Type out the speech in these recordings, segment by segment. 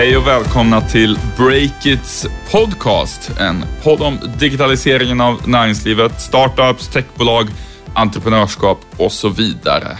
Hej och välkomna till Breakits podcast. En podd om digitaliseringen av näringslivet, startups, techbolag, entreprenörskap och så vidare.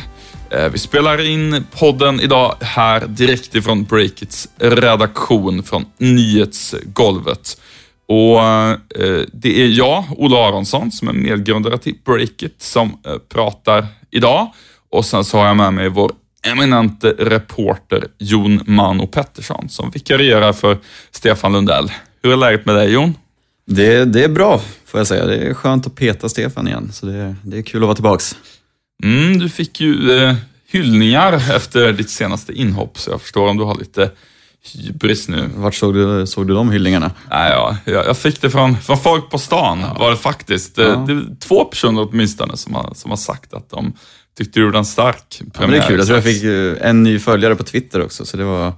Eh, vi spelar in podden idag här direkt ifrån Breakits redaktion från nyhetsgolvet. Och eh, Det är jag, Ola Aronsson, som är medgrundare till Breakit, som eh, pratar idag. Och sen så har jag med mig vår eminente reporter Jon Mano Pettersson som vikarierar för Stefan Lundell. Hur är läget med dig Jon? Det, det är bra, får jag säga. Det är skönt att peta Stefan igen, så det, det är kul att vara tillbaks. Mm, du fick ju eh, hyllningar efter ditt senaste inhopp, så jag förstår om du har lite hybris nu. Vart såg du, såg du de hyllningarna? Nej, ja, jag, jag fick det från, från folk på stan, ja. var det faktiskt. Ja. Det, är två personer åtminstone som har, som har sagt att de tyckte du gjorde en stark premiär. Ja, det är kul. Jag tror jag fick en ny följare på Twitter också, så det, var,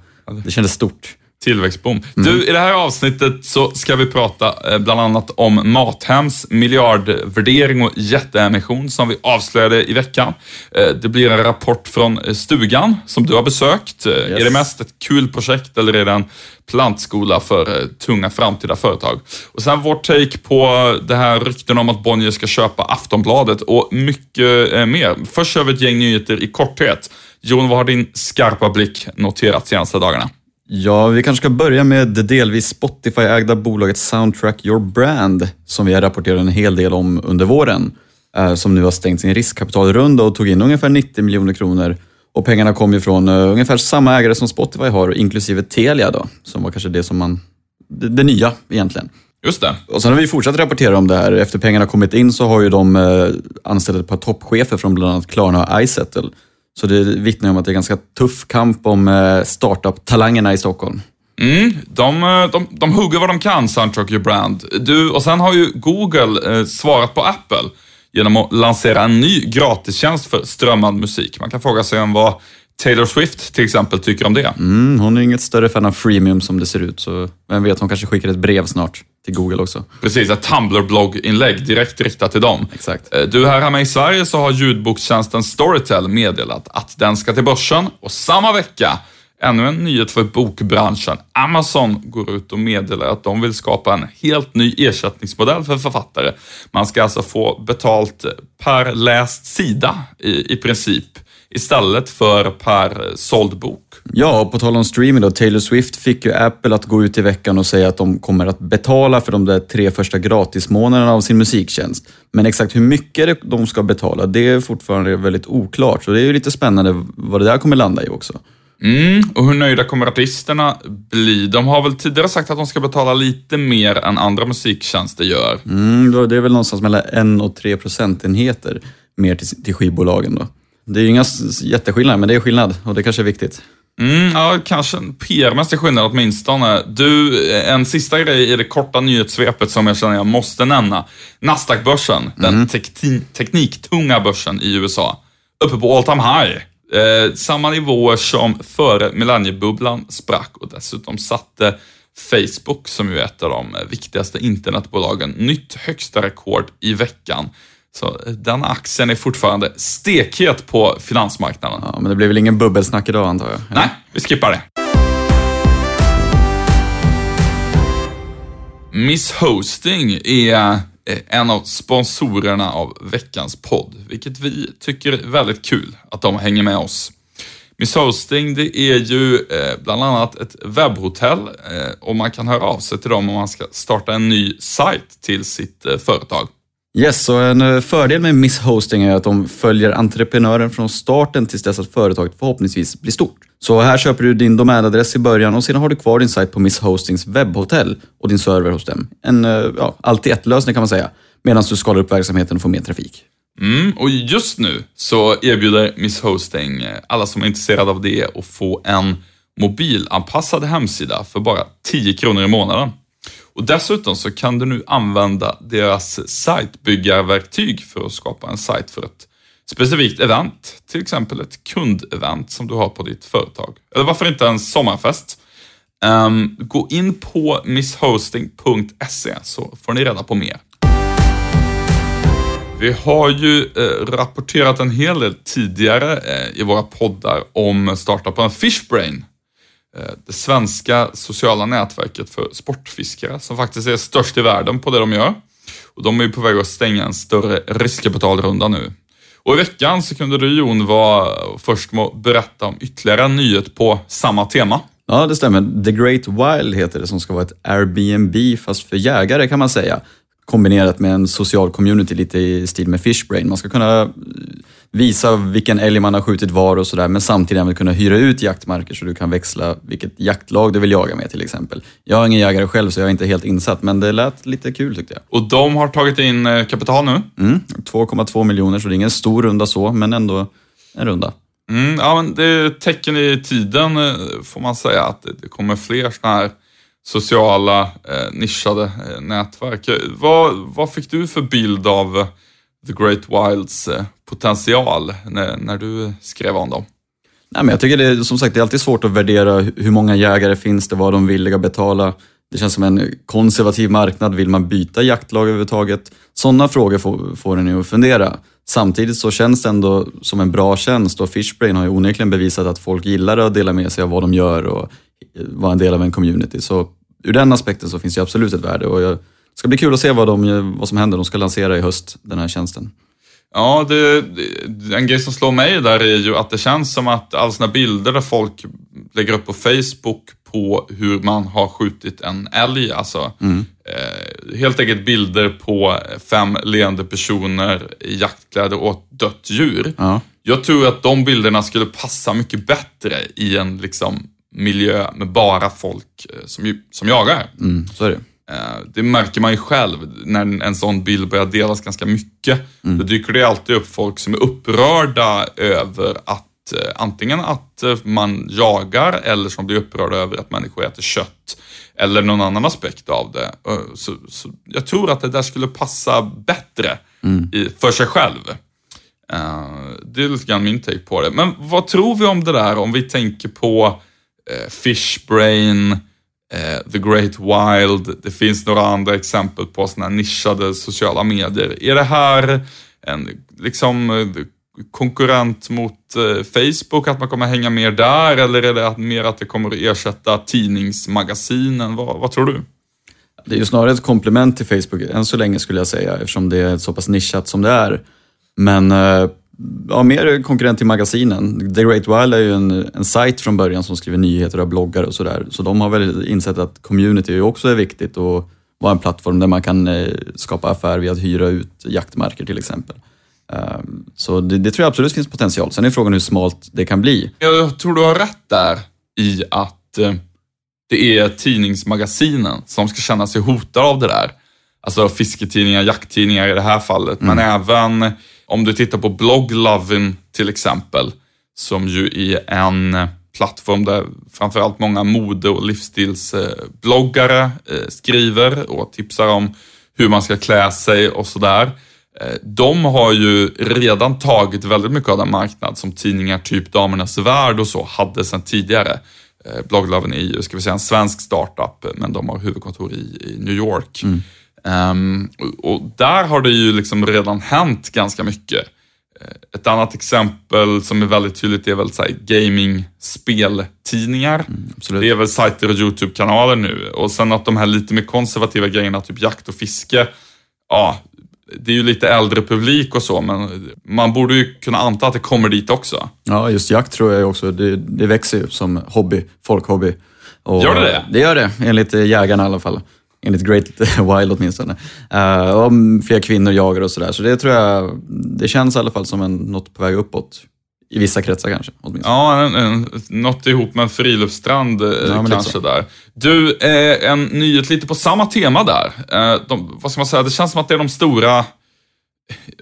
det kändes stort. Tillväxtboom. Mm. Du, i det här avsnittet så ska vi prata eh, bland annat om Mathems miljardvärdering och jätteemission som vi avslöjade i veckan. Eh, det blir en rapport från eh, stugan som du har besökt. Yes. Är det mest ett kul projekt eller är det en plantskola för tunga framtida företag? Och sen vår take på det här rykten om att Bonnier ska köpa Aftonbladet och mycket mer. Först kör vi ett gäng nyheter i korthet. Jon, vad har din skarpa blick noterat senaste dagarna? Ja, vi kanske ska börja med det delvis Spotify-ägda bolaget Soundtrack Your Brand, som vi har rapporterat en hel del om under våren, eh, som nu har stängt sin riskkapitalrunda och tog in ungefär 90 miljoner kronor. Och pengarna kom ju från uh, ungefär samma ägare som Spotify har, inklusive Telia då, som var kanske det som man, det, det nya egentligen. Just det. Och sen har vi fortsatt rapportera om det här. Efter pengarna kommit in så har ju de uh, anställt ett par toppchefer från bland annat Klarna och iSettle så det vittnar om att det är ganska tuff kamp om eh, startup-talangerna i Stockholm. Mm, de, eh, de, de hugger vad de kan, Soundtrack Your Brand. Du, och sen har ju Google eh, svarat på Apple genom att lansera en ny gratistjänst för strömmad musik. Man kan fråga sig om vad Taylor Swift till exempel tycker om det. Mm, hon är inget större fan av freemium som det ser ut, så vem vet, hon kanske skickar ett brev snart till Google också. Precis, ett Tumblr-blogginlägg direkt riktat till dem. Exakt. Eh, du, här hemma i Sverige så har ljudbokstjänsten Storytel meddelat att den ska till börsen och samma vecka Ännu en nyhet för bokbranschen. Amazon går ut och meddelar att de vill skapa en helt ny ersättningsmodell för författare. Man ska alltså få betalt per läst sida i, i princip istället för per såld bok. Ja, och på tal om streaming då, Taylor Swift fick ju Apple att gå ut i veckan och säga att de kommer att betala för de där tre första gratismånaderna av sin musiktjänst. Men exakt hur mycket de ska betala, det är fortfarande väldigt oklart. Så det är ju lite spännande vad det där kommer landa i också. Mm, och hur nöjda kommer artisterna bli? De har väl tidigare sagt att de ska betala lite mer än andra musiktjänster gör. Mm, det är väl någonstans mellan en och tre procentenheter mer till, till skivbolagen då. Det är ju inga jätteskillnader, men det är skillnad och det kanske är viktigt. Mm, ja, kanske en PR-mässig skillnad åtminstone. Du, en sista grej i det korta nyhetssvepet som jag känner jag måste nämna. Nasdaq-börsen, mm. den tek tekniktunga börsen i USA, uppe på all time high. Eh, samma nivåer som före millenniebubblan sprack och dessutom satte Facebook, som ju är ett av de viktigaste internetbolagen, nytt högsta rekord i veckan. Så den aktien är fortfarande stekhet på finansmarknaden. Ja, men det blir väl ingen bubbelsnack idag antar jag? Nej, vi skippar det. Miss Hosting är en av sponsorerna av veckans podd, vilket vi tycker är väldigt kul att de hänger med oss. Miss Hosting, det är ju eh, bland annat ett webbhotell eh, och man kan höra av sig till dem om man ska starta en ny sajt till sitt eh, företag. Yes, så en eh, fördel med Miss Hosting är att de följer entreprenören från starten tills dess att företaget förhoppningsvis blir stort. Så här köper du din domänadress i början och sedan har du kvar din sajt på Miss Hostings webbhotell och din server hos dem. En eh, ja, allt i ett-lösning kan man säga, medan du skalar upp verksamheten och får mer trafik. Mm, och just nu så erbjuder Miss Hosting eh, alla som är intresserade av det att få en mobilanpassad hemsida för bara 10 kronor i månaden. Och dessutom så kan du nu använda deras sajtbyggarverktyg för att skapa en sajt för ett specifikt event. Till exempel ett kundevent som du har på ditt företag. Eller varför inte en sommarfest? Um, gå in på misshosting.se så får ni reda på mer. Vi har ju eh, rapporterat en hel del tidigare eh, i våra poddar om startupen Fishbrain Eh, det svenska sociala nätverket för sportfiskare som faktiskt är störst i världen på det de gör. Och de är på väg att stänga en större riskkapitalrunda nu. Och i veckan så kunde du Jon vara först med att berätta om ytterligare en nyhet på samma tema. Ja, det stämmer. The Great Wild heter det som ska vara ett Airbnb fast för jägare kan man säga. Kombinerat med en social community lite i stil med Fishbrain. Man ska kunna eh, visa vilken älg man har skjutit var och sådär men samtidigt även kunna hyra ut jaktmarker så du kan växla vilket jaktlag du vill jaga med till exempel. Jag är ingen jägare själv så jag är inte helt insatt men det lät lite kul tyckte jag. Och de har tagit in eh, kapital nu? Mm, 2,2 miljoner så det är ingen stor runda så men ändå en runda. Mm, ja, men det är tecken i tiden eh, får man säga att det kommer fler sådana här sociala eh, nischade eh, nätverk. Vad, vad fick du för bild av The Great Wilds eh, potential när, när du skrev om dem? Nej, men jag tycker det är, som sagt, det är alltid svårt att värdera hur många jägare finns det, vad de är villiga att betala. Det känns som en konservativ marknad. Vill man byta jaktlag överhuvudtaget? Sådana frågor får, får en ju att fundera. Samtidigt så känns det ändå som en bra tjänst och Fishbrain har ju onekligen bevisat att folk gillar att dela med sig av vad de gör och eh, vara en del av en community. Så ur den aspekten så finns det absolut ett värde och jag, det ska bli kul att se vad, de, vad som händer. De ska lansera i höst, den här tjänsten. Ja, det, det, en grej som slår mig där är ju att det känns som att alla såna bilder där folk lägger upp på Facebook på hur man har skjutit en älg, alltså mm. eh, helt enkelt bilder på fem leende personer i jaktkläder och ett dött djur. Ja. Jag tror att de bilderna skulle passa mycket bättre i en liksom miljö med bara folk eh, som, som jagar. Mm, så är det. Eh, det märker man ju själv när en sån bild börjar delas ganska mycket. Mm. Då dyker det alltid upp folk som är upprörda över att eh, antingen att eh, man jagar eller som blir upprörda över att människor äter kött. Eller någon annan aspekt av det. Så, så jag tror att det där skulle passa bättre mm. i, för sig själv. Det är lite grann min take på det. Men vad tror vi om det där om vi tänker på Fishbrain, Eh, Eh, The Great Wild, det finns några andra exempel på sådana här nischade sociala medier. Är det här en liksom eh, konkurrent mot eh, Facebook, att man kommer hänga mer där eller är det mer att det kommer att ersätta tidningsmagasinen? Vad, vad tror du? Det är ju snarare ett komplement till Facebook än så länge skulle jag säga eftersom det är så pass nischat som det är. Men ja, mer konkurrent till magasinen. The Great Wild är ju en, en sajt från början som skriver nyheter och bloggar och sådär. Så de har väl insett att community också är viktigt och vara en plattform där man kan eh, skapa affär via att hyra ut jaktmarker till exempel. Um, så det, det, tror jag absolut finns potential. Sen är frågan hur smalt det kan bli. Jag tror du har rätt där i att eh, det är tidningsmagasinen som ska känna sig hotade av det där. Alltså fisketidningar, jakttidningar i det här fallet, mm. men även om du tittar på Blogglovin till exempel, som ju är en plattform där framförallt många mode och livsstilsbloggare eh, skriver och tipsar om hur man ska klä sig och sådär. Eh, de har ju redan tagit väldigt mycket av den marknad som tidningar typ Damernas Värld och så hade sedan tidigare. Eh, Bloggloven är ju, ska vi säga, en svensk startup, men de har huvudkontor i, i New York. Mm. Um, och, där har det ju liksom redan hänt ganska mycket. Uh, ett annat exempel som är väldigt tydligt är väl gaming-speltidningar. Mm, det är väl sajter och YouTube-kanaler nu. Och sen att de här lite mer konservativa grejerna, typ jakt och fiske, ja, det är ju lite äldre publik och så, men man borde ju kunna anta att det kommer dit också. Ja, just jakt tror jag också, det, det växer ju som hobby, folkhobby. Och gör det det? Det gör det, enligt jägarna i alla fall enligt Great Wild åtminstone. Uh, och fler kvinnor jagar och sådär. Så det tror jag, det känns i alla fall som en, något på väg uppåt. I vissa kretsar kanske. Åtminstone. Ja, en, en, något ihop med en friluftsstrand eh, ja, kanske där. Du, eh, en nyhet lite på samma tema där. Eh, de, vad ska man säga, det känns som att det är de stora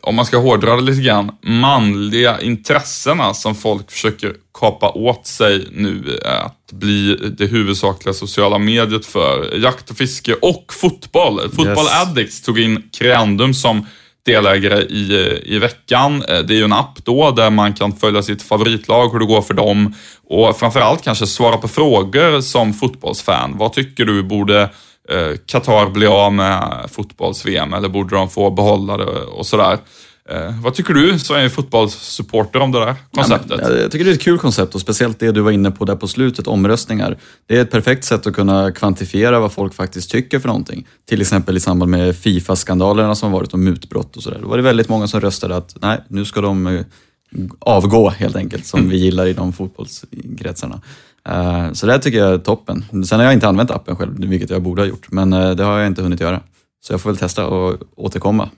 om man ska hårdra det lite grann, manliga intressena som folk försöker kapa åt sig nu att bli det huvudsakliga sociala mediet för jakt och fiske och fotboll. Football yes. Addicts tog in Creandum som delägare i, i veckan. Det är ju en app då där man kan följa sitt favoritlag, hur det går för dem och framförallt kanske svara på frågor som fotbollsfan. Vad tycker du borde Eh, Qatar bli av med fotbolls-VM eller borde de få behålla det och sådär. Eh, vad tycker du som är fotbollssupporter om det där konceptet? Ja, jag tycker det är ett kul koncept och speciellt det du var inne på där på slutet, omröstningar. Det är ett perfekt sätt att kunna kvantifiera vad folk faktiskt tycker för någonting. Till exempel i samband med Fifa-skandalerna som varit och mutbrott och sådär. Då var det väldigt många som röstade att nej, nu ska de eh, avgå helt enkelt, som vi gillar i de fotbollskretsarna. Uh, så det tycker jag är toppen. Sen har jag inte använt appen själv, vilket jag borde ha gjort, men uh, det har jag inte hunnit göra. Så jag får väl testa och återkomma.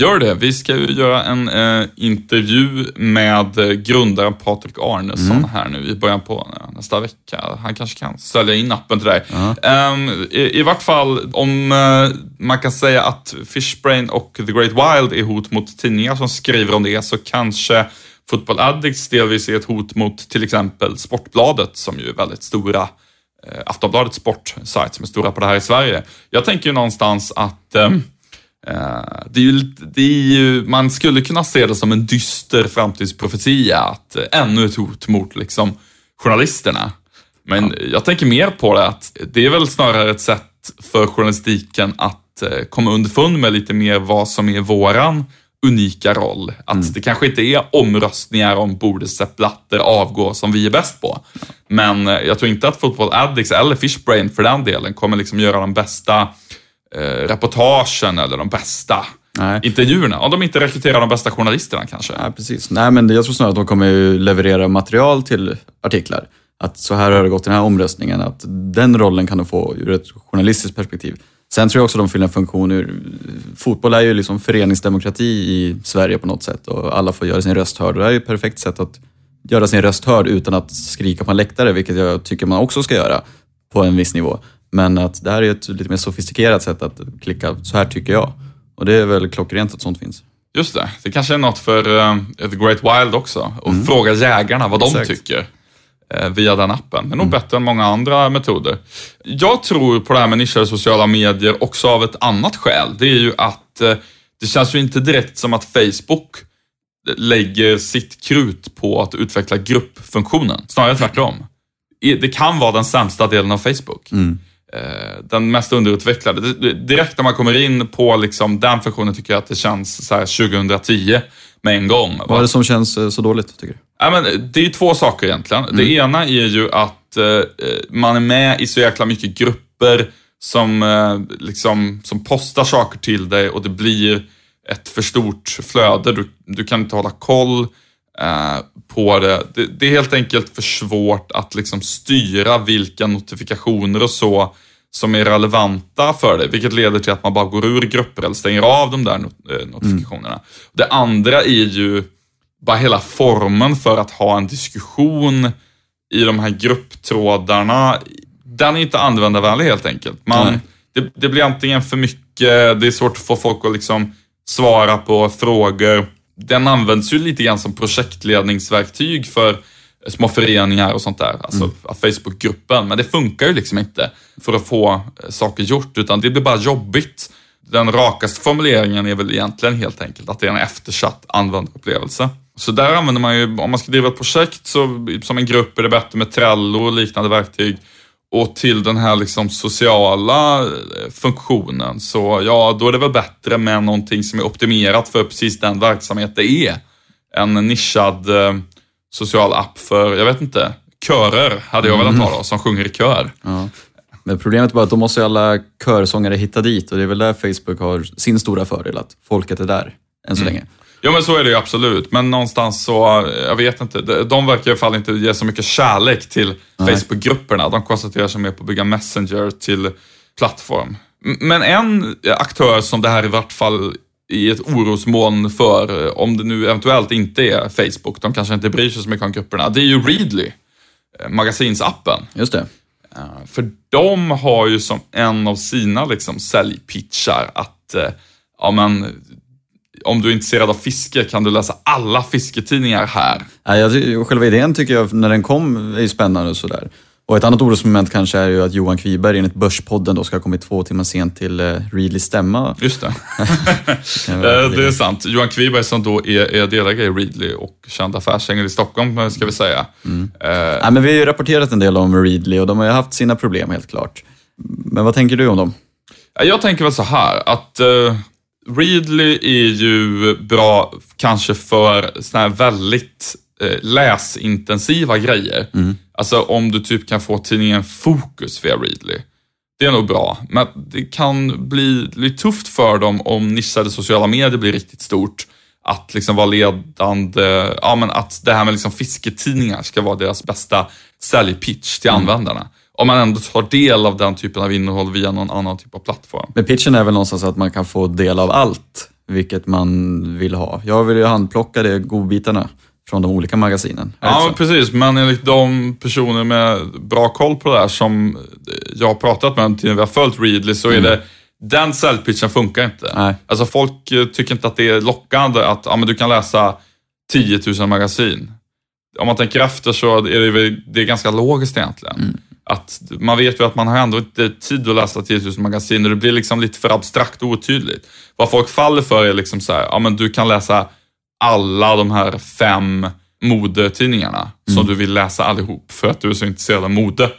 Gör det. Vi ska ju göra en eh, intervju med eh, grundaren Patrik Arnesson mm. här nu i början på nästa vecka. Han kanske kan sälja in appen till dig. -huh. um, i, I vart fall, om uh, man kan säga att Fishbrain och The Great Wild är hot mot tidningar som skriver om det, så kanske Football Addicts delvis är ett hot mot till exempel Sportbladet, som ju är väldigt stora eh, Aftonbladets sportsajt som är stora på det här i Sverige. Jag tänker ju någonstans att um, Eh, det är ju, det är ju, man skulle kunna se det som en dyster framtidsprofetia, att eh, ännu ett hot mot liksom, journalisterna. Men ja. jag tänker mer på det att det är väl snarare ett sätt för journalistiken att eh, komma underfund med lite mer vad som är våran unika roll. Att mm. det kanske inte är omröstningar om borde Sepp Blatter avgå som vi är bäst på. Men jag tror inte att Football Addicts eller Fishbrain för den delen kommer liksom göra de bästa eh, reportagen eller de bästa Nej. intervjuerna. Om de inte rekryterar de bästa journalisterna kanske. Nej, precis. Nej, men jag tror snarare att de kommer leverera material till artiklar. Att så här har det gått i den här omröstningen, att den rollen kan de få ur ett journalistiskt perspektiv. Sen tror jag också de fyller en funktion ur... Fotboll är ju liksom föreningsdemokrati i Sverige på något sätt och alla får göra sin röst hörd. Det här är ju ett perfekt sätt att göra sin röst hörd utan att skrika på en läktare, vilket jag tycker man också ska göra på en viss nivå. Men att det här är ett lite mer sofistikerat sätt att klicka, så här tycker jag. Och det är väl klockrent att sånt finns. Just det, det kanske är något för uh, The Great Wild också. Och mm. fråga jägarna vad Exakt. de tycker via den appen. Det är nog mm. bättre än många andra metoder. Jag tror på det här med nischade sociala medier också av ett annat skäl. Det är ju att uh, det känns ju inte direkt som att Facebook lägger sitt krut på att utveckla gruppfunktionen. Snarare tvärtom. Det kan vara den sämsta delen av Facebook. Mm. Eh, den mest underutvecklade. Direkt när man kommer in på liksom den funktionen tycker jag att det känns så 2010 med en gång. Vad är det som känns eh, så dåligt, tycker du? Ja, men det är två saker egentligen. Mm. Det ena är ju att eh, man är med i så jäkla mycket grupper som, eh, liksom, som postar saker till dig och det blir ett för stort flöde. Du, du kan inte hålla koll eh, på det. det. det. är helt enkelt för svårt att liksom styra vilka notifikationer och så som är relevanta för dig, vilket leder till att man bara går ur grupper eller stänger av de där eh, notifikationerna. Mm. Det andra är ju bara hela formen för att ha en diskussion i de här grupptrådarna. Den är inte användarvänlig helt enkelt. Man, det, det, blir antingen för mycket, det är svårt att få folk att liksom svara på frågor. Den används ju lite grann som projektledningsverktyg för små föreningar och sånt där, alltså mm. Facebookgruppen. Men det funkar ju liksom inte för att få eh, saker gjort, utan det blir bara jobbigt. Den rakaste formuleringen är väl egentligen helt enkelt att det är en eftersatt användarupplevelse. Så där använder man ju, om man ska driva ett projekt så, som en grupp är det bättre med Trello och liknande verktyg. Och till den här liksom sociala eh, funktionen, så ja, då är det väl bättre med någonting som är optimerat för precis den verksamhet det är. En nischad eh, social app för, jag vet inte, körer hade jag velat ha då, som sjunger i kör. Ja. Men problemet är bara att då måste alla körsångare hitta dit och det är väl där Facebook har sin stora fördel, att folket är där än så mm. länge. Ja men så är det ju absolut, men någonstans så, jag vet inte, de verkar i alla fall inte ge så mycket kärlek till Facebook-grupperna. De koncentrerar sig mer på att bygga Messenger till plattform. Men en aktör som det här i vart fall i ett orosmoln för, eh, om det nu eventuellt inte är Facebook, de kanske inte bryr sig så mycket om grupperna, det är ju Readly, eh, magasinsappen. Just det. Eh, för de har ju som en av sina liksom säljpitchar att, ja men, om du är intresserad av fiske kan du läsa alla fisketidningar här. Ja, jag, själva idén tycker jag, när den kom, är ju spännande och sådär. Och ett annat orosmoment kanske är ju att Johan Kviberg enligt Börspodden då ska ha kommit två timmar sent till Readleys stämma. Just det. Eh, det är sant. Johan Kviberg som då är, är delägare i Readly och känd affärsängel i Stockholm, eh, ska vi säga. Mm. Uh, ja, men vi har ju rapporterat en del om Readly och de har ju haft sina problem helt klart. Men vad tänker du om dem? Jag tänker väl så här att uh, Readly är ju bra kanske för såna här väldigt eh, läsintensiva grejer. Alltså om du typ kan få tidningen Fokus via Readly. Det är nog bra, men det kan bli, bli tufft för dem om nischade sociala medier blir riktigt stort. Att liksom vara ledande, ja men att det här med liksom fisketidningar ska vara deras bästa säljpitch till användarna. Om man ändå tar del av den typen av innehåll via någon annan typ av plattform. Men pitchen är väl någonstans att man kan få del av allt, vilket man vill ha. Jag vill ju handplocka de godbitarna från de olika magasinen. Ja, precis. Men enligt de personer med bra koll på det här som jag har pratat med till vi har följt Readly så är det den säljpitchen funkar inte. Nej. Alltså folk eh, tycker inte att det är lockande att ja, men du kan läsa 10 000 magasin. Om man tänker efter så är det, det är ganska logiskt egentligen. Att man vet ju att man har ändå inte tid att läsa 10 000 magasin och det blir liksom lite för abstrakt och otydligt. Vad folk faller för är liksom så här, ja men du kan läsa alla de här fem modetidningarna som du vill läsa allihop för att du är så intresserad av mode.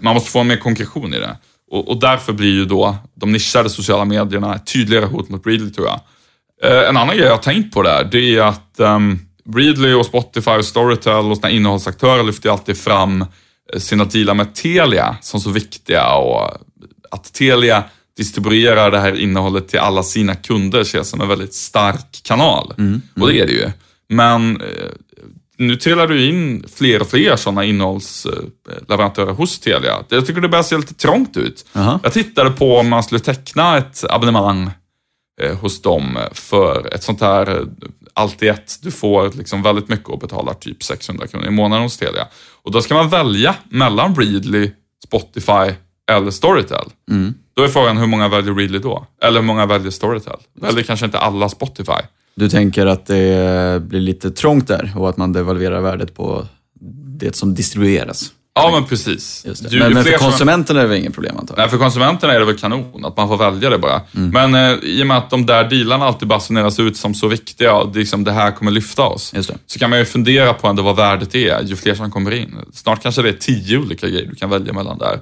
Man måste få mer konkretion i det. Och, och därför blir ju då de nischade sociala medierna ett tydligare hot mot Readly tror jag. Eh, en annan grej jag har tänkt på där, det är att um, Readly och Spotify och Storytel och såna innehållsaktörer lyfter alltid fram sina dealar med Telia som så viktiga och att Telia distribuerar det här innehållet till alla sina kunder ses som en väldigt stark kanal. Och det är det ju. Men eh, nu trillar du in fler och fler sådana innehållsleverantörer hos Telia. Jag tycker det börjar se lite trångt ut. Jaha. Jag tittade på om man skulle teckna ett abonnemang eh, hos dem för ett sånt här eh, allt i ett. Du får liksom väldigt mycket och betalar typ 600 kronor i månaden hos Telia. Och då ska man välja mellan Readly, Spotify eller Storytel. Då är frågan hur många väljer Readly då? Eller hur många väljer Storytel? Väljer kanske inte alla Spotify? Du tänker att det blir lite trångt där och att man devalverar värdet på det som distribueras. Ja, men precis. Ju- men ju men för konsumenterna är det väl inget problem antar jag? Nej, för konsumenterna är det väl kanon att man får välja det bara. Mm. Men eh, i och med att de där dealarna alltid basuneras ut som så viktiga och liksom, det här kommer lyfta oss. Så kan man ju fundera på ändå vad värdet är ju fler som kommer in. Snart kanske det är tio olika grejer du kan välja mellan där.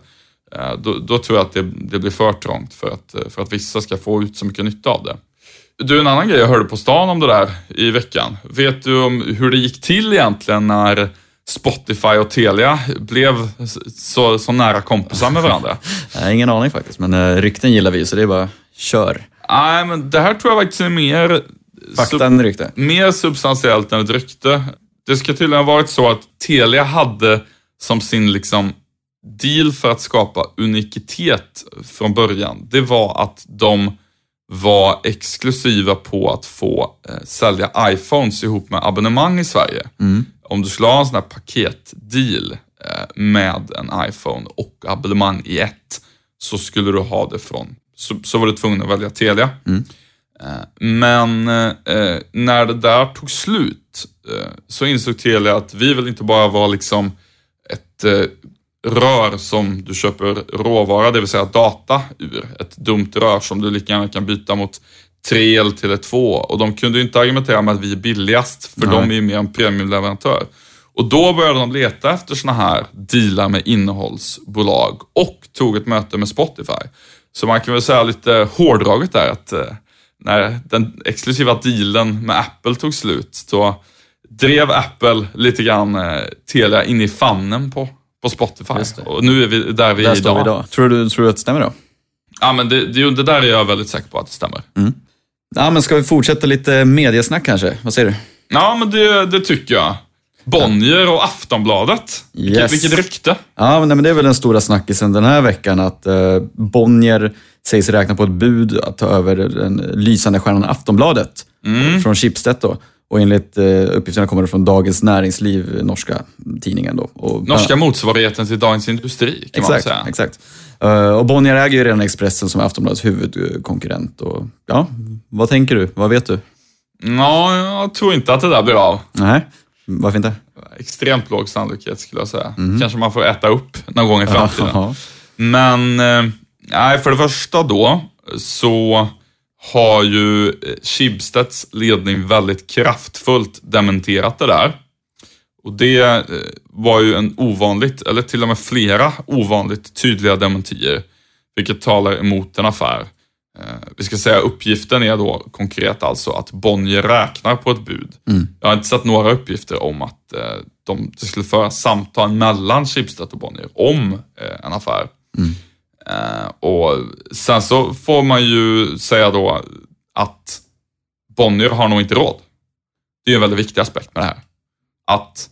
Eh, Då, då tror jag att det, det blir för trångt för att, eh, för att vissa ska få ut så mycket nytta av det. Du, en annan grej jag hörde på stan om det där i veckan. Vet du om hur det gick till egentligen när Spotify och Telia blev så, så nära kompisar med varandra? Ingen aning faktiskt, men uh, rykten gillar vi så det är bara kör. Nej, men det här tror jag faktiskt är mer, Fakta än rykte. mer substantiellt än ett rykte. Det ska tydligen ha varit så att Telia hade som sin liksom deal för att skapa unikitet från början. Det var att de var exklusiva på att få eh, sälja iPhones ihop med abonnemang i Sverige. Om du skulle ha en sån här paketdeal eh, med en iPhone och abonnemang i ett så skulle du ha det från, så, så var du tvungen att välja Telia. Eh, Men eh, när det där tog slut eh, så insåg Telia att vi vill inte bara vara liksom ett eh, rör som du köper råvara, det vill säga data ur. Ett dumt rör som du lika gärna kan byta mot tre till ett två. Och de kunde ju inte argumentera med att vi är billigast, för Nej. de är ju mer en premiumleverantör. Och då började de leta efter såna här dealar med innehållsbolag och tog ett möte med Spotify. Så man kan väl säga lite hårdraget där att eh, när den exklusiva dealen med Apple tog slut, då drev Apple lite grann eh, Telia in i famnen på, på Spotify. Och nu är vi där vi är idag. idag. Tror du, tror du att det stämmer då? Ja, men det, det, det där är jag väldigt säker på att det stämmer. Ja, men ska vi fortsätta lite mediasnack kanske? Vad säger du? Ja, men det, det tycker jag. Bonnier och Aftonbladet. Yes. vilket rykte. Ja, men, det är väl den stora snackisen den här veckan att eh, Bonnier sägs räkna på ett bud att ta över den lysande stjärnan Aftonbladet Mm. från Schibsted då. Och enligt eh, uppgifterna kommer det från Dagens Näringsliv, norska tidningen då. Och, Norska motsvarigheten till Dagens Industri, kan man Exakt, säga. exakt. Eh, och Bonnier äger ju redan Expressen som är Aftonbladets huvudkonkurrent. Och, ja, vad tänker du? Vad vet du? Ja, jag tror inte att det där blir av. Nej, varför inte? Extremt låg sannolikhet skulle jag säga. Kanske man får äta upp någon gång i framtiden. Ja. Men, eh, nej, för det första då så har ju eh, Schibsteds ledning väldigt kraftfullt dementerat det där. Och det eh, var ju en ovanligt, eller till och med flera ovanligt tydliga dementier, vilket talar emot en affär. Vi ska säga uppgiften är då konkret alltså att Bonnier räknar på ett bud. Mm. Jag har inte sett några uppgifter om att eh, de, det skulle föras samtal mellan Schibsted och Bonnier om eh, en affär. Mm. Eh, och sen så får man ju säga då att Bonnier har nog inte råd. Det är en väldigt viktig aspekt med det här. Att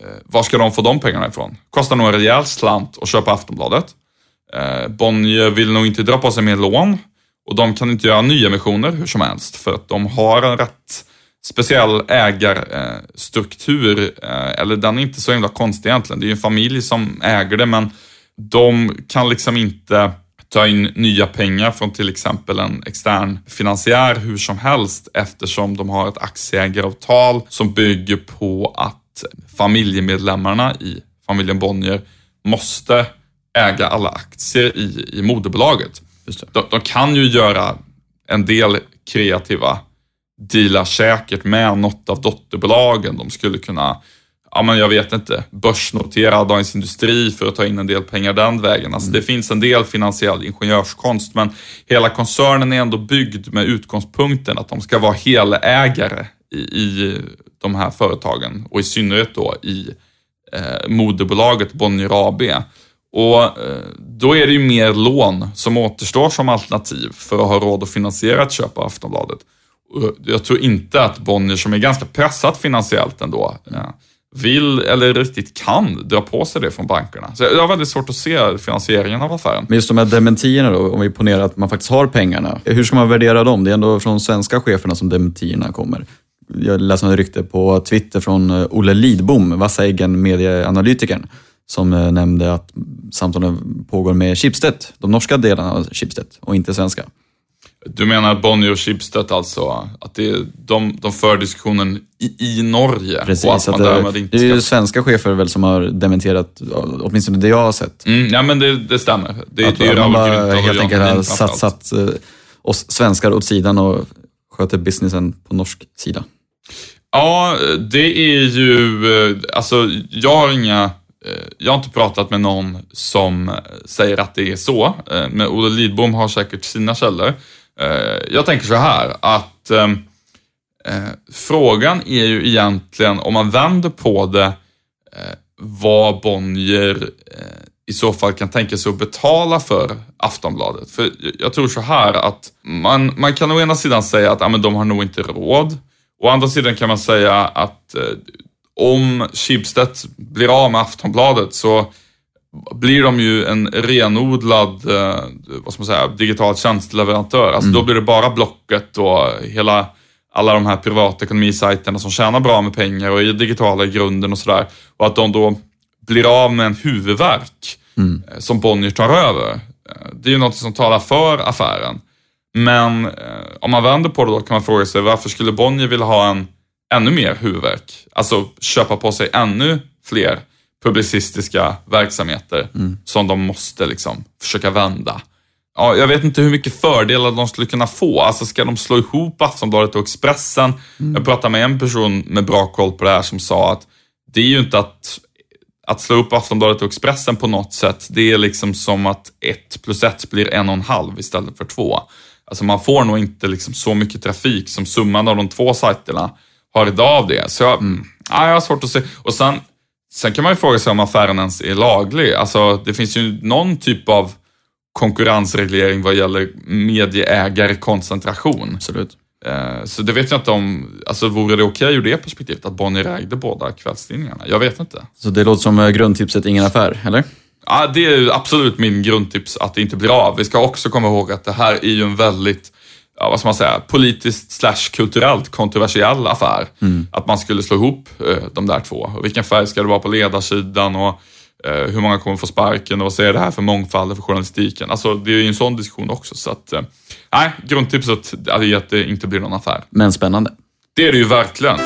eh, var ska de få de pengarna ifrån? Kostar nog en rejäl slant att köpa Aftonbladet. Eh, Bonnier vill nog inte dra på sig mer lån och de kan inte göra nyemissioner hur som helst för att de har en rätt speciell ägarstruktur. Eh, eller den är inte så himla konstig egentligen. Det är ju en familj som äger det men de kan liksom inte ta in nya pengar från till exempel en extern finansiär hur som helst eftersom de har ett aktieägaravtal som bygger på att familjemedlemmarna i familjen Bonnier måste äga alla aktier i, i moderbolaget. De, de kan ju göra en del kreativa dealar säkert med något av dotterbolagen. De skulle kunna, ja men jag vet inte, börsnotera Dagens Industri för att ta in en del pengar den vägen. Alltså det finns en del finansiell ingenjörskonst men hela koncernen är ändå byggd med utgångspunkten att de ska vara helägare i, i de här företagen och i synnerhet då i eh, moderbolaget Bonnier AB. Och eh, då är det ju mer lån som återstår som alternativ för att ha råd att finansiera ett köp av Aftonbladet. Eh, jag tror inte att Bonnier, som är ganska pressat finansiellt ändå, eh, vill eller riktigt kan dra på sig det från bankerna. Så jag har väldigt svårt att se finansieringen av affären. Men just de här dementierna då, om vi ponerar att man faktiskt har pengarna. Hur ska man värdera dem? Det är ändå från svenska cheferna som dementierna kommer. Jag läste ett rykte på Twitter från Olle Lidbom, vassa Eggen, medieanalytikern, som eh, nämnde att samtalen pågår med Schibsted, de norska delarna av Schibsted och inte svenska. Du menar Bonnier och Schibsted alltså, att det är, de, de för diskussionen i, i Norge Precis, och att man att det, inte det är ju ska... svenska chefer väl som har dementerat, åtminstone det jag har sett. Mm, ja men det, det stämmer. Det, Att det är man bara helt enkelt har satt eh, oss svenskar åt sidan och sköter businessen på norsk sida. Ja, det är ju, eh, alltså jag har inga, Eh, jag har inte pratat med någon som eh, säger att det är så, eh, men Olle Lidbom har säkert sina källor. Jag tänker så här att ehm, frågan är ju egentligen, om man vänder på det, vad Bonnier i så fall kan tänka sig att betala för Aftonbladet. För jag- tror så här att man, man kan å ena sidan säga att ja, men de har nog inte råd. Å andra sidan kan man säga att om Schibsted blir av med Aftonbladet så blir de ju en renodlad eh, vad ska man säga, digital tjänsteleverantör. Alltså Då blir det bara Blocket och hela, alla de här privatekonomisajterna som tjänar bra med pengar och är digitala i grunden och sådär. Och att de då blir av med en huvudverk eh, som Bonnier tar över. Eh, Det är ju något som talar för affären. Men om man vänder på det då kan man fråga sig varför skulle Bonnier vilja ha en ännu mer huvudverk? Alltså köpa på sig ännu fler publicistiska verksamheter som de måste liksom försöka vända. Ja, jag vet inte hur mycket fördelar de skulle kunna få. Alltså ska de slå ihop Aftonbladet och Expressen? Jag pratade med en person med bra koll på det här som sa att det är ju inte att att slå upp Aftonbladet och Expressen på något sätt, det är liksom som att ett plus ett blir en och en halv istället för två. Alltså man får nog inte liksom så mycket trafik som summan av de två sajterna har idag av det. Så jag, mm. ja, jag har svårt att se. Och sen, sen kan man ju fråga sig om affären ens är laglig. Alltså det finns ju någon typ av konkurrensreglering vad gäller medieägarkoncentration. Absolut. Eh, Så det vet jag inte om, alltså vore det okej ur det perspektivet att Bonnier ägde båda kvällstidningarna? Jag vet inte. Så det låter som eh, grundtipset ingen affär, eller? Ja, det är absolut min grundtips att det inte blir av. Vi ska också komma ihåg att det här är ju en väldigt, ja, vad ska man säga, politiskt slash kulturellt kontroversiell affär. Att man skulle slå ihop eh, de där två. Och vilken färg ska det vara på ledarsidan och eh, hur många kommer få sparken och vad säger det här för mångfald för journalistiken? Alltså det är ju en sån diskussion också. Så att, eh, grundtipset är att det inte blir någon affär. Men spännande. Det är det ju verkligen.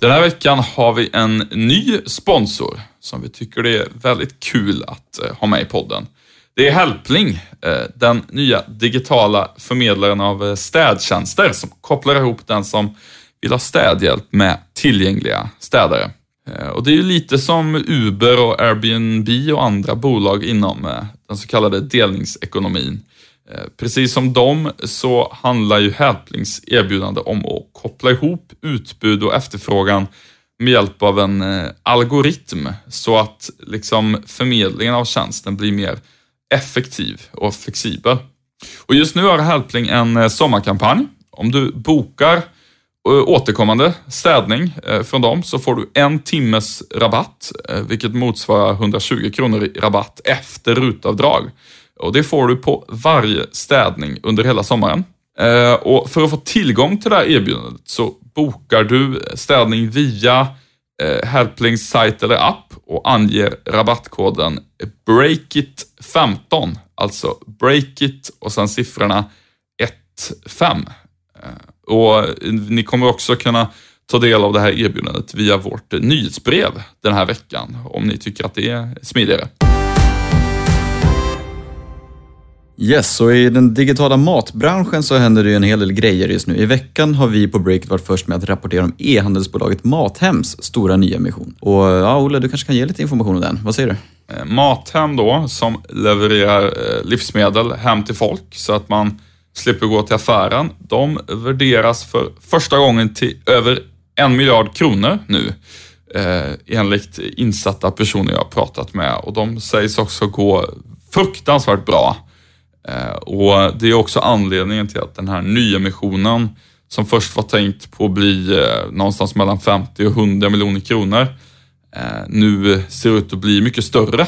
Den här veckan har vi en ny sponsor som vi tycker det är väldigt kul att eh, ha med i podden. Det är Helpling, eh, den nya digitala förmedlaren av eh, städtjänster som kopplar ihop den som vill ha städhjälp med tillgängliga städare. Eh, och det är ju lite som Uber och Airbnb och andra bolag inom den så kallade delningsekonomin. Precis som dem så handlar ju Helplings erbjudande om att koppla ihop utbud och efterfrågan med hjälp av en algoritm så att liksom förmedlingen av tjänsten blir mer effektiv och flexibel. Och just nu har Helpling en eh, sommarkampanj. Om du bokar eh, återkommande städning eh, från dem så får du en timmes rabatt, vilket motsvarar 120 kronor i rabatt efter rutavdrag. Och det får du på varje städning under hela sommaren. Och för att få tillgång till det här erbjudandet så bokar du städning via Eh, Helplings sajt eller app och anger rabattkoden BREAKIT15, alltså BREAKIT och sen siffrorna 15. Eh, och ni kommer också kunna ta del av det här erbjudandet via vårt nyhetsbrev den här veckan om ni tycker att det är smidigare. Yes, och i den digitala matbranschen så händer det ju en hel del grejer just nu. I veckan har vi på Breakit varit först med att rapportera om e-handelsbolaget Mathems stora nyemission. Och ja, Olle, du kanske kan ge lite information om den. Vad säger du? Eh, Mathem då, som levererar eh, livsmedel hem till folk så att man slipper gå till affären. De värderas för första gången till över en miljard kronor nu eh, enligt insatta personer jag har pratat med och de sägs också gå fruktansvärt bra. Eh, och Det är också anledningen till att den här nyemissionen som först var tänkt på att bli eh, någonstans mellan 50 och 100 miljoner kronor eh, nu ser ut att bli mycket större.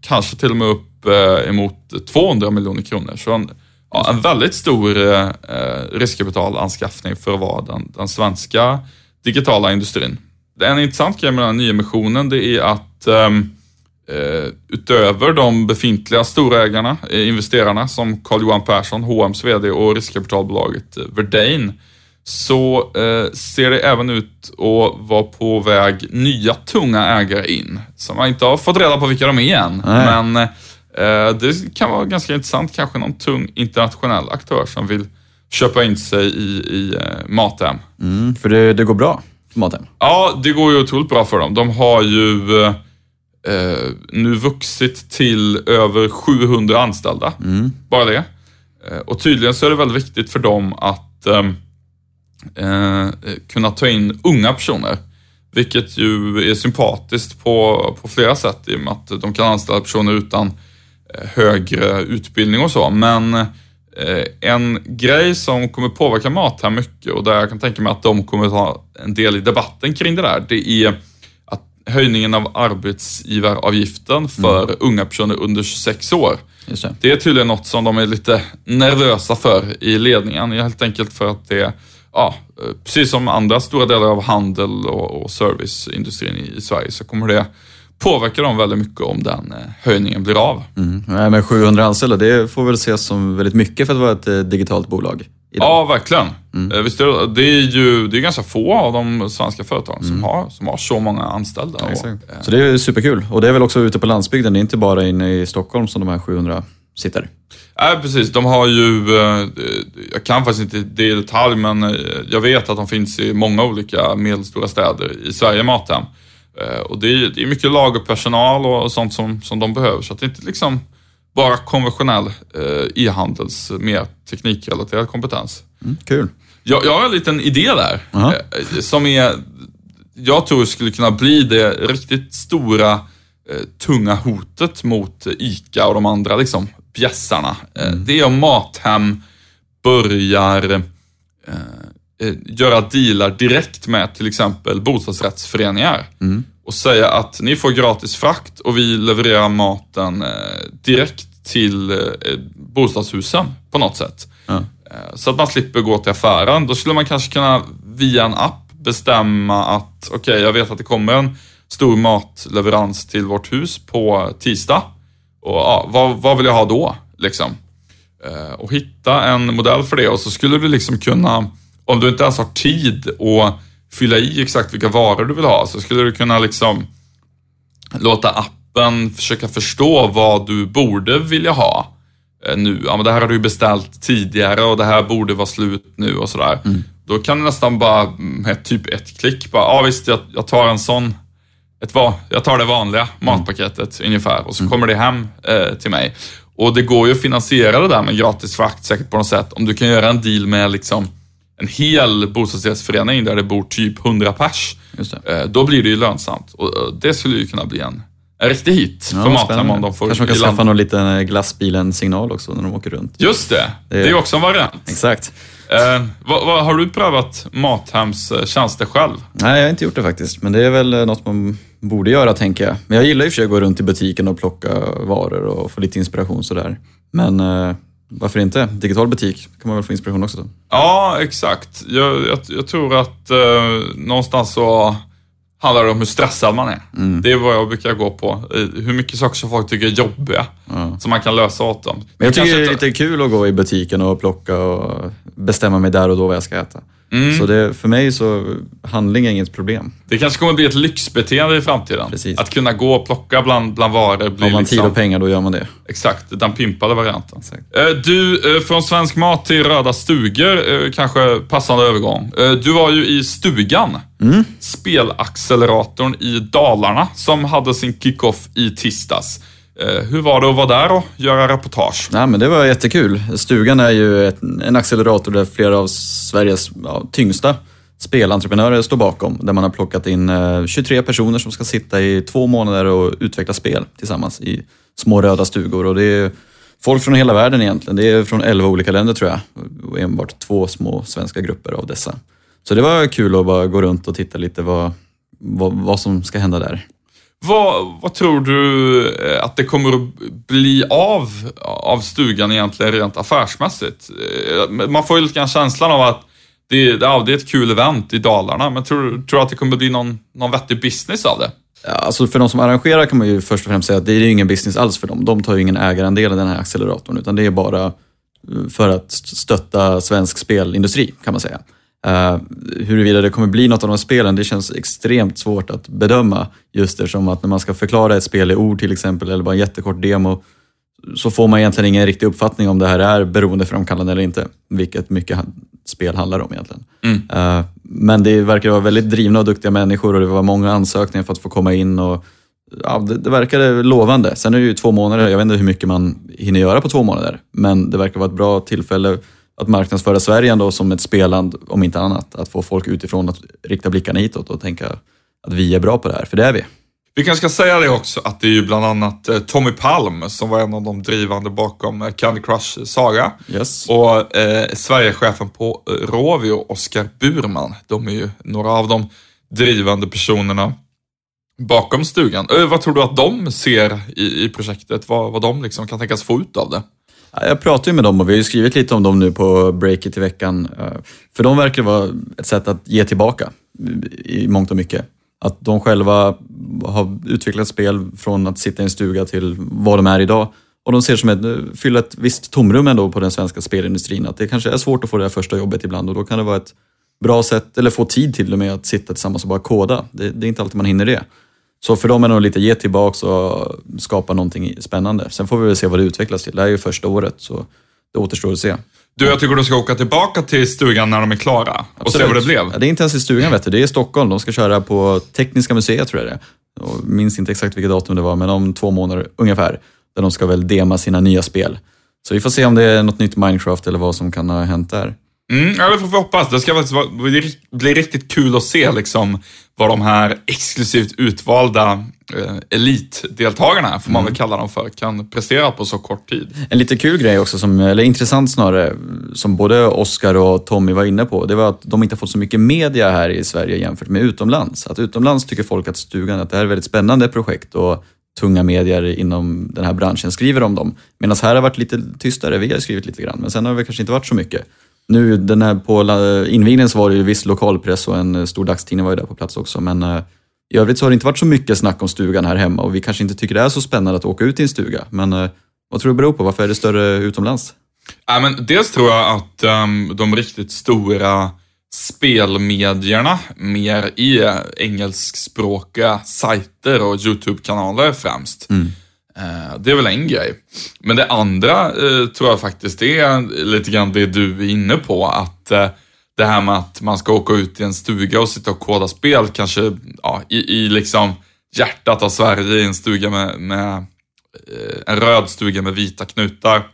Kanske till och med upp emot 200 miljoner kronor. Så en, ja, en väldigt stor riskkapitalanskaffning för att vara den, den svenska digitala industrin. En intressant grej med den här nyemissionen det är att ehm, utöver de befintliga storägarna, eh, investerarna som Carl-Johan Persson, H&M's VD och riskkapitalbolaget eh, Verdane, så eh, ser det även ut att vara på väg nya tunga ägare in. Som man inte har fått reda på vilka de är än. Nej. Men Eh, det kan vara ganska intressant, kanske någon tung internationell aktör som vill köpa in sig i, i eh, Mathem. Mm, för det, det går bra för Mathem? Ja, det går ju otroligt bra för dem. De har ju eh, nu vuxit till över 700 anställda. Mm. Bara det. Eh, och tydligen så är det väldigt viktigt för dem att ehm, eh, kunna ta in unga personer. Vilket ju är sympatiskt på, på flera sätt i och med att de kan anställa personer utan högre utbildning och så. Men eh, en grej som kommer påverka Mathem mycket och där jag kan tänka mig att de kommer ta en del i debatten kring det där, det är höjningen av arbetsgivaravgiften för mm. unga personer under 26 år. Det. det. är tydligen något som de är lite nervösa för i ledningen, helt enkelt för att det ja, precis som andra stora delar av handel och, och serviceindustrin i, i Sverige så kommer det påverkar dem väldigt mycket om den eh, höjningen blir av. Mm. Men 700 anställda, det får väl ses som väldigt mycket för att vara ett eh, digitalt bolag? Idag. Ja, verkligen. Mm. Eh, visst är det, det är ju det är ganska få av de svenska företagen mm. som, har, som har så många anställda. Ja, och, så det är superkul. Och det är väl också ute på landsbygden, det är inte bara inne i Stockholm som de här 700 sitter? Nej, precis. De har ju, jag kan faktiskt inte det i detalj, men jag vet att de finns i många olika medelstora städer i Sverige, Mathem. Eh, och det är, det är mycket lagerpersonal och sånt som, som de behöver. Så att det är inte liksom bara konventionell eh, e-handels, mer teknikrelaterad kompetens. Mm, kul. Jag, jag har en liten idé där. Uh -huh. som är, jag tror skulle kunna bli det riktigt stora, tunga hotet mot ICA och de andra liksom, bjässarna. Mm. Det är om Mathem börjar Eh, göra dealar direkt med till exempel bostadsrättsföreningar mm. Och säga att ni får gratis frakt och vi levererar maten eh, direkt till eh, bostadshusen på något sätt. Mm. Så att man slipper gå till affären. Då skulle man kanske kunna via en app bestämma att okej, okay, jag vet att det kommer en stor matleverans till vårt hus på tisdag. Och ja, vad, vad vill jag ha då? Liksom. Och hitta en modell för det och så skulle du liksom kunna om du inte ens har tid att fylla i exakt vilka varor du vill ha så skulle du kunna liksom låta appen försöka förstå vad du borde vilja ha eh, nu. Ja, men det här har du beställt tidigare och det här borde vara slut nu och sådär. Mm. Då kan du nästan bara med typ ett klick bara, ja visst, jag, jag tar en sån, ett jag tar det vanliga matpaketet ungefär och så kommer det hem eh, till mig. Och det går ju att finansiera det där med gratis frakt säkert på något sätt. Om du kan göra en deal med liksom en hel bostadsrättsförening där det bor typ 100 pers. Eh, då blir det ju lönsamt. Och eh, det skulle ju kunna bli en, en riktig hit för Ja, Mathem spännande. om de får Kanske man kan skaffa någon liten glassbilen-signal också när de åker runt. Just det, det är också en variant. Exakt. Eh, vad, vad, har du prövat Mathems eh, tjänster själv? Nej, jag har inte gjort det faktiskt, men det är väl eh, något man borde göra tänker jag. Men jag gillar och för sig att gå runt i butiken och plocka varor och få lite inspiration sådär. Men eh, varför inte? Digital butik kan man väl få inspiration också då? Ja, exakt. Jag, jag, jag tror att eh, någonstans så handlar det om hur stressad man är. Mm. Det är vad jag brukar gå på. Hur mycket saker som folk tycker är jobbiga, som man kan lösa åt dem. Men jag tycker det är lite kul att gå i butiken och plocka och bestämma mig där och då vad jag ska äta. Mm. Så det, för mig så handling är inget problem. Det kanske kommer bli ett lyxbeteende i framtiden. Precis. Att kunna gå och plocka bland, bland varor blir Har man liksom... tid och pengar då gör man det. Exakt, den pimpade varianten. Exakt. Eh, Du, eh, från svensk mat till röda stugor, eh, kanske passande övergång. Du var ju i Stugan, Mm. spelacceleratorn i Dalarna, som hade sin kickoff i tisdags. Eh, hur var det att vara där och göra reportage? Nej, men det var jättekul. Stugan är ju ett, en accelerator där flera av Sveriges ja, tyngsta spelentreprenörer står bakom. Där man har plockat in eh, 23 personer som ska sitta i två månader och utveckla spel tillsammans i små röda stugor. Och det är folk från hela världen egentligen. Det är från 11 olika länder tror jag. Och enbart två små svenska grupper av dessa. Så det var kul att bara gå runt och titta lite vad, vad, vad som ska hända där. Vad, vad tror du eh, att det kommer att bli av, av stugan egentligen rent affärsmässigt? Eh, man får ju lite grann känslan av att det, ja, det är ett kul event i Dalarna, men tror du att det kommer att bli någon, någon vettig business av det? Alltså för de som arrangerar kan man ju först och främst säga att det är ju ingen business alls för dem. De tar ju ingen ägarandel i den här acceleratorn utan det är bara eh, för att stötta svensk spelindustri kan man säga. Uh, huruvida det kommer bli något av de spelen, det känns extremt svårt att bedöma just eftersom att när man ska förklara ett spel i ord till exempel eller bara en jättekort demo så får man egentligen ingen riktig uppfattning om det här är beroendeframkallande eller inte, vilket mycket spel handlar om egentligen. Eh, Men det verkar vara väldigt drivna och duktiga människor och det var många ansökningar för att få komma in. Och, ja, det, det verkade lovande. Sen är det ju två månader, jag vet inte hur mycket man hinner göra på två månader, men det verkar vara ett bra tillfälle att marknadsföra Sverige ändå som ett spelland, om inte annat. Att få folk utifrån att rikta blickarna hitåt och tänka att vi är bra på det här, för det är vi. Vi kanske ska säga det också att det är ju bland annat eh, Tommy Palm som var en av de drivande bakom eh, Candy Crush Saga. Yes. Och eh, Sverigechefen på eh, Rovio, Oskar Burman. De är ju några av de drivande personerna bakom stugan. Vad tror du att de ser i, i projektet? Vad, vad de liksom kan tänkas få ut av det? Jag pratar ju med dem och vi har ju skrivit lite om dem nu på breaket i veckan. Eh, för de verkar vara ett sätt att ge tillbaka i mångt och mycket. Att de själva har utvecklat spel från att sitta i en stuga till vad de är idag. Och de ser som ett, fylla ett visst tomrum ändå på den svenska spelindustrin. Att det kanske är svårt att få det här första jobbet ibland och då kan det vara ett bra sätt, eller få tid till och med att sitta tillsammans och bara koda. Det, det är inte alltid man hinner det. Så för dem är det nog lite ge tillbaks och skapa någonting spännande. Sen får vi väl se vad det utvecklas till. Det här är ju första året, så det återstår att se. Du, jag tycker du ska åka tillbaka till stugan när de är klara och se vad det blev. Ja, det är inte ens i stugan, vet du. det är i Stockholm. De ska köra på Tekniska museet, tror jag det är. Och minns inte exakt vilket datum det var, men om två månader ungefär. Där de ska väl dema sina nya spel. Så vi får se om det är något nytt Minecraft eller vad som kan ha hänt där. Mm, ja, det får vi hoppas. Det ska bli, riktigt kul att se liksom, vad de här exklusivt utvalda eh, elitdeltagarna, får man väl kalla dem för, kan prestera på så kort tid. En lite kul grej också, som, eller intressant snarare, som både Oscar och Tommy var inne på, det var att de inte har fått så mycket media här i Sverige jämfört med utomlands. Att utomlands tycker folk att stugan, att det här är ett väldigt spännande projekt och tunga medier inom den här branschen skriver om dem. Medan här har det varit lite tystare, vi har skrivit lite grann, men sen har det kanske inte varit så mycket. Nu den här på invigningen så var det ju viss lokalpress och en stor dagstidning var ju där på plats också, men eh, i övrigt så har det inte varit så mycket snack om stugan här hemma och vi kanske inte tycker det är så spännande att åka ut i en stuga. Men eh, vad tror du beror på? Varför är det större utomlands? Ja, men dels tror jag att ehm, de riktigt stora spelmedierna mer i eh, engelskspråkiga sajter och YouTube-kanaler främst. Eh, det är väl en grej. Men det andra eh, tror jag faktiskt är lite grann det du är inne på, att eh, det här med att man ska åka ut i en stuga och sitta och koda spel, kanske ja, i, i liksom hjärtat av Sverige, i en stuga med, med eh, en röd stuga med vita knutar.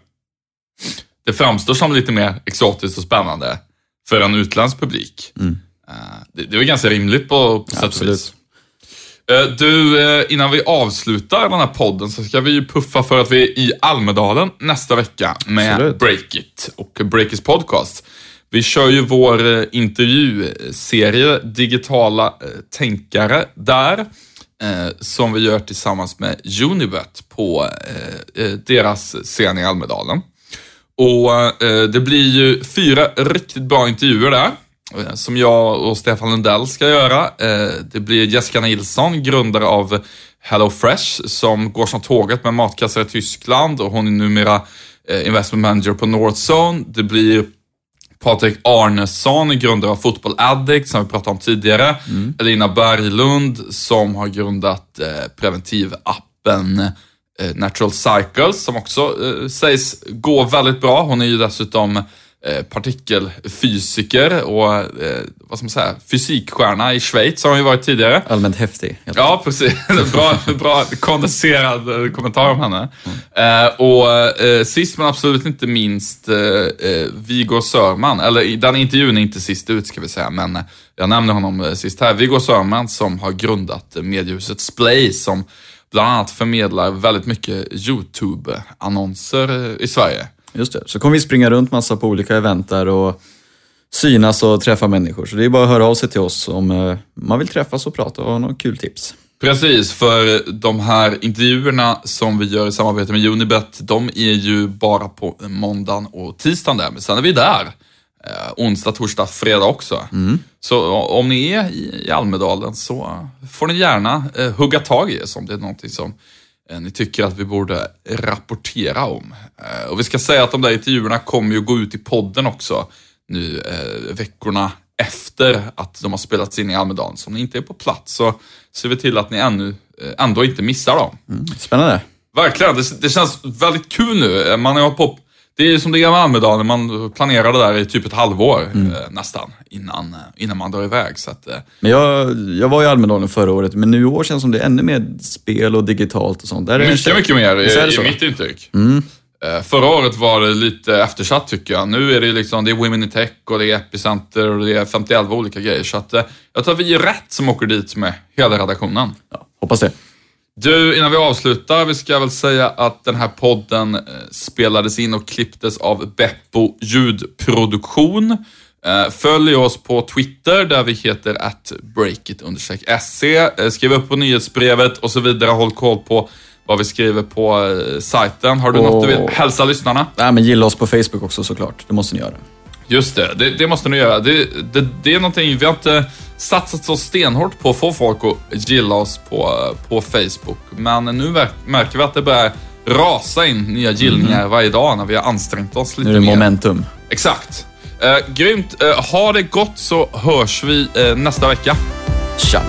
Det framstår som lite mer exotiskt och spännande för en utländsk publik. Mm. Eh, Det, det är väl ganska rimligt på, på sätt och vis. Eh, Du, eh, innan vi avslutar den här podden så ska vi ju puffa för att vi är i Almedalen nästa vecka med Absolut. Breakit och Breakits podcast. Vi kör ju vår eh, intervjuserie Digitala tänkare där, som vi gör tillsammans med Unibet på deras scen i Almedalen. Och det blir ju fyra riktigt bra intervjuer där. Eh, Som jag och Stefan Lundell ska göra. Eh, det blir Jessica Nilsson, grundare av HelloFresh, som går som tåget med matkassar i Tyskland och hon är numera eh, investment manager på Northzone. Det blir Patrik Arnesson, grundare av Football Addict, som vi pratade om tidigare. Elina Berglund, som har grundat preventivappen Natural Cycles, som också sägs gå väldigt bra. Hon är ju dessutom partikelfysiker och eh, vad ska man säga, fysikstjärna i Schweiz har hon ju varit tidigare. Allmänt häftig. Ja, precis. bra, bra kondenserad eh, kommentar om henne. Eh, och eh, sist men absolut inte minst eh, eh, Viggo Sörman, eller den intervjun är inte sist ut ska vi säga, men eh, jag nämnde honom eh, sist här. Viggo Sörman som har grundat eh, mediehuset Splay som bland annat förmedlar väldigt mycket YouTube-annonser eh, i Sverige. Just det. Så kommer vi springa runt massa på olika event där och synas och träffa människor. Så det är bara att höra av sig till oss om eh, man vill träffas och prata och ha några kul tips. Precis, för de här intervjuerna som vi gör i samarbete med Unibet, de är ju bara på måndagen och tisdagen där, men sen är vi där. Eh, onsdag, torsdag, fredag också. Så om ni är i, Almedalen så får ni gärna eh, hugga tag i oss om det är någonting som ni tycker att vi borde rapportera om. Eh, och vi ska säga att de där intervjuerna kommer ju gå ut i podden också nu eh, veckorna efter att de har spelats in i Almedalen. Så om ni inte är på plats så ser vi till att ni ännu, eh, ändå inte missar dem. Spännande. Verkligen, det, det känns väldigt kul nu. Man har på, det är som det är med Almedalen, man planerar det där i typ ett halvår eh, nästan innan, eh, innan man drar iväg. Så att, eh, Men jag, jag var i Almedalen förra året, men nu i år känns det som det är ännu mer spel och digitalt och sånt. Där är mycket, tjej- mycket mer är det i, i mitt intryck. Eh, Förra året var det lite eftersatt tycker jag. Nu är det liksom, det är Women in Tech och det är Epicenter och det är 51 olika grejer. Så att, jag tror att vi är rätt som åker dit med hela redaktionen. Ja, hoppas det. Du, innan vi avslutar, vi ska väl säga att den här podden eh, spelades in och klipptes av Beppo ljudproduktion. Eh, Följ oss på Twitter där vi heter att breakit-se. Eh, Skriv upp på nyhetsbrevet och så vidare. Håll koll på vad vi skriver på sajten. Har du något du vill Och- hälsa lyssnarna? Nej, men gilla oss på Facebook också såklart. Det måste ni göra. Just det, det, det måste ni göra. Det, det, det är någonting, vi har inte satsat så stenhårt på att få folk att gilla oss på, på Facebook. Men nu mär- märker vi att det börjar rasa in nya gillningar varje dag när vi har ansträngt oss lite Nu är det mer. momentum. Exakt. Eh, grymt. Eh, ha det gott så hörs vi eh, nästa vecka. Tja!